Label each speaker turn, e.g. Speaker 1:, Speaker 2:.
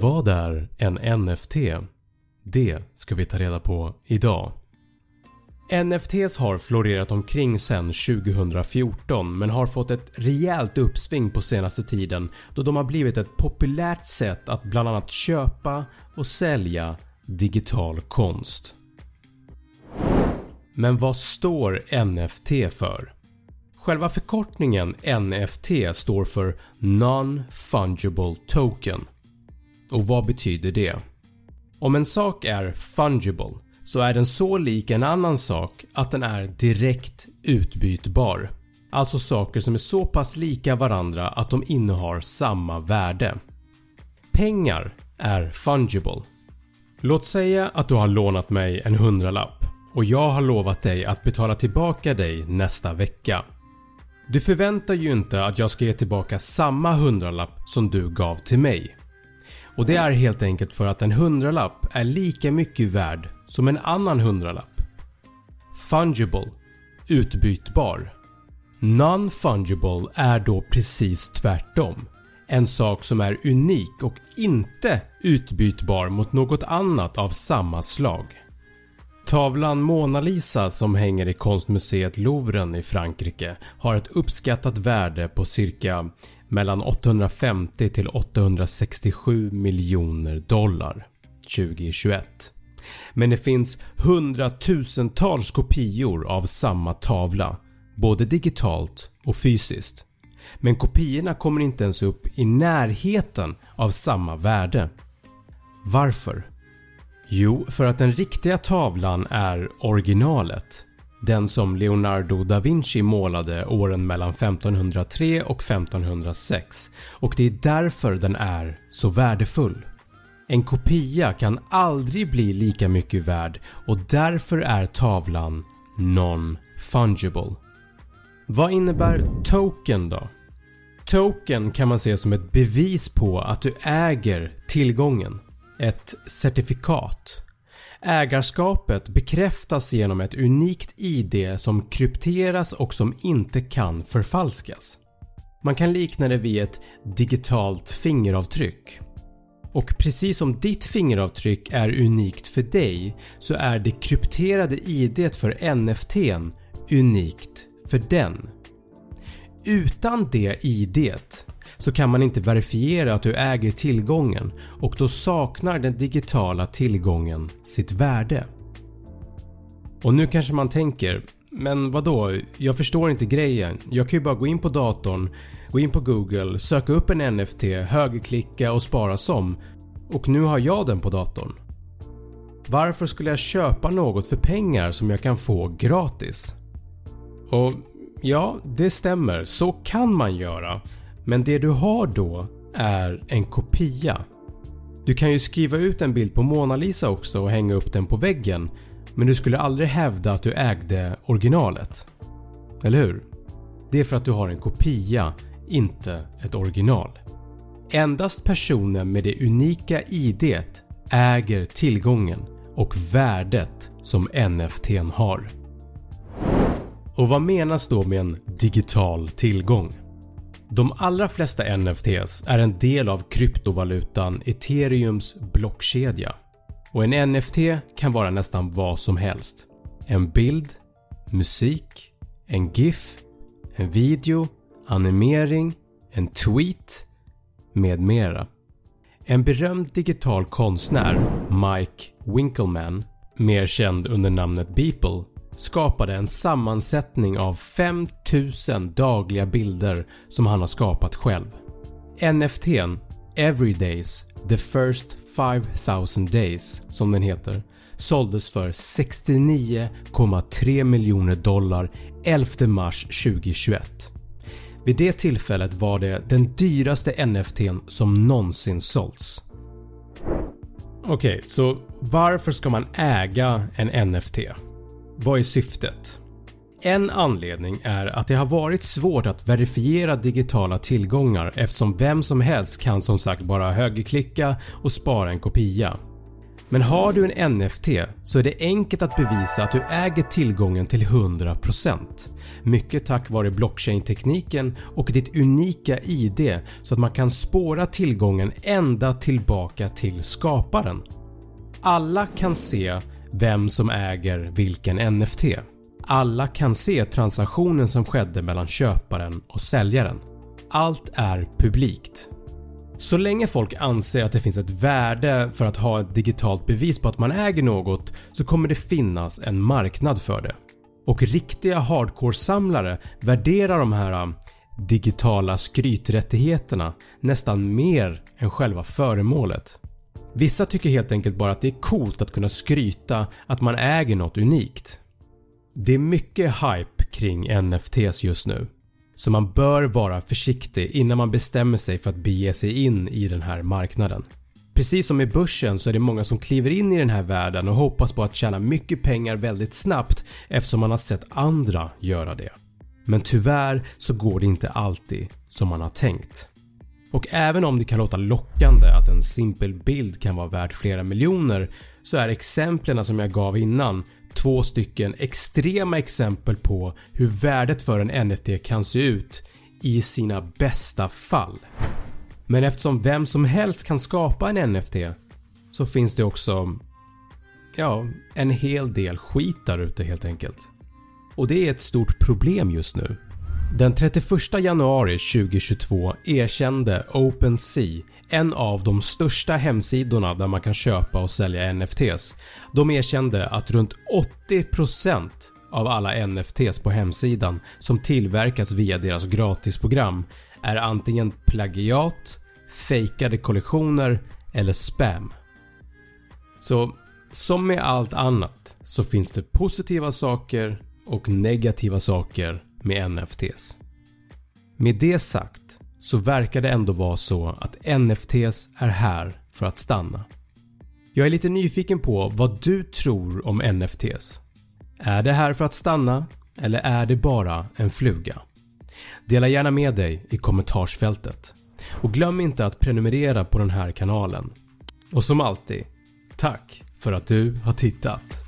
Speaker 1: Vad är en NFT? Det ska vi ta reda på idag. NFTs har florerat omkring sedan 2014 men har fått ett rejält uppsving på senaste tiden då de har blivit ett populärt sätt att bland annat köpa och sälja digital konst. Men vad står NFT för? Själva förkortningen NFT står för Non-Fungible Token. Och vad betyder det? Om en sak är fungible så är den så lik en annan sak att den är direkt utbytbar. Alltså saker som är så pass lika varandra att de innehar samma värde. Pengar är fungible. Låt säga att du har lånat mig en hundralapp och jag har lovat dig att betala tillbaka dig nästa vecka. Du förväntar ju inte att jag ska ge tillbaka samma hundralapp som du gav till mig. Och det är helt enkelt för att en hundralapp är lika mycket värd som en annan hundralapp. Fungible Utbytbar Non-fungible är då precis tvärtom. En sak som är unik och inte utbytbar mot något annat av samma slag. Tavlan Mona Lisa som hänger i konstmuseet Louvren i Frankrike har ett uppskattat värde på cirka mellan 850 till 867 miljoner dollar 2021. Men det finns hundratusentals kopior av samma tavla både digitalt och fysiskt. Men kopiorna kommer inte ens upp i närheten av samma värde. Varför? Jo, för att den riktiga tavlan är originalet. Den som Leonardo da Vinci målade åren mellan 1503 och 1506 och det är därför den är så värdefull. En kopia kan aldrig bli lika mycket värd och därför är tavlan non-fungible. Vad innebär token då? Token kan man se som ett bevis på att du äger tillgången. Ett certifikat. Ägarskapet bekräftas genom ett unikt ID som krypteras och som inte kan förfalskas. Man kan likna det vid ett digitalt fingeravtryck. Och precis som ditt fingeravtryck är unikt för dig så är det krypterade ID för NFTn unikt för den. Utan det ID så kan man inte verifiera att du äger tillgången och då saknar den digitala tillgången sitt värde. Och nu kanske man tänker “men vadå? Jag förstår inte grejen. Jag kan ju bara gå in på datorn, gå in på google, söka upp en NFT, högerklicka och spara som och nu har jag den på datorn. Varför skulle jag köpa något för pengar som jag kan få gratis?” Och ja, det stämmer. Så kan man göra men det du har då är en kopia. Du kan ju skriva ut en bild på Mona Lisa också och hänga upp den på väggen men du skulle aldrig hävda att du ägde originalet. Eller hur? Det är för att du har en kopia, inte ett original. Endast personen med det unika IDet äger tillgången och värdet som NFTn har. Och vad menas då med en digital tillgång? De allra flesta NFTs är en del av kryptovalutan ethereums blockkedja och en NFT kan vara nästan vad som helst. En bild, musik, en GIF, en video, animering, en tweet med mera. En berömd digital konstnär, Mike Winkleman, mer känd under namnet Beeple, skapade en sammansättning av 5000 dagliga bilder som han har skapat själv. NFTn Everydays The First 5000 Days som den heter såldes för 69,3 miljoner dollar 11 mars 2021. Vid det tillfället var det den dyraste NFTn som någonsin sålts. Okej, okay, så varför ska man äga en NFT? Vad är syftet? En anledning är att det har varit svårt att verifiera digitala tillgångar eftersom vem som helst kan som sagt bara högerklicka och spara en kopia. Men har du en NFT så är det enkelt att bevisa att du äger tillgången till 100% mycket tack vare blockchain-tekniken och ditt unika ID så att man kan spåra tillgången ända tillbaka till skaparen. Alla kan se vem som äger vilken NFT. Alla kan se transaktionen som skedde mellan köparen och säljaren. Allt är publikt. Så länge folk anser att det finns ett värde för att ha ett digitalt bevis på att man äger något så kommer det finnas en marknad för det. Och riktiga hardcore-samlare värderar de här um, digitala skryträttigheterna nästan mer än själva föremålet. Vissa tycker helt enkelt bara att det är coolt att kunna skryta att man äger något unikt. Det är mycket hype kring NFTs just nu så man bör vara försiktig innan man bestämmer sig för att bege sig in i den här marknaden. Precis som i börsen så är det många som kliver in i den här världen och hoppas på att tjäna mycket pengar väldigt snabbt eftersom man har sett andra göra det. Men tyvärr så går det inte alltid som man har tänkt. Och även om det kan låta lockande att en simpel bild kan vara värd flera miljoner så är exemplen som jag gav innan två stycken extrema exempel på hur värdet för en NFT kan se ut i sina bästa fall. Men eftersom vem som helst kan skapa en NFT så finns det också ja, en hel del skit där ute helt enkelt. Och det är ett stort problem just nu. Den 31 januari 2022 erkände OpenSea en av de största hemsidorna där man kan köpa och sälja NFTs. De erkände att runt 80% av alla NFTs på hemsidan som tillverkas via deras gratisprogram är antingen plagiat, fejkade kollektioner eller spam. Så som med allt annat så finns det positiva saker och negativa saker med NFTs. Med det sagt så verkar det ändå vara så att NFTs är här för att stanna. Jag är lite nyfiken på vad du tror om NFTs. Är det här för att stanna eller är det bara en fluga? Dela gärna med dig i kommentarsfältet. Och glöm inte att prenumerera på den här kanalen. Och som alltid, tack för att du har tittat.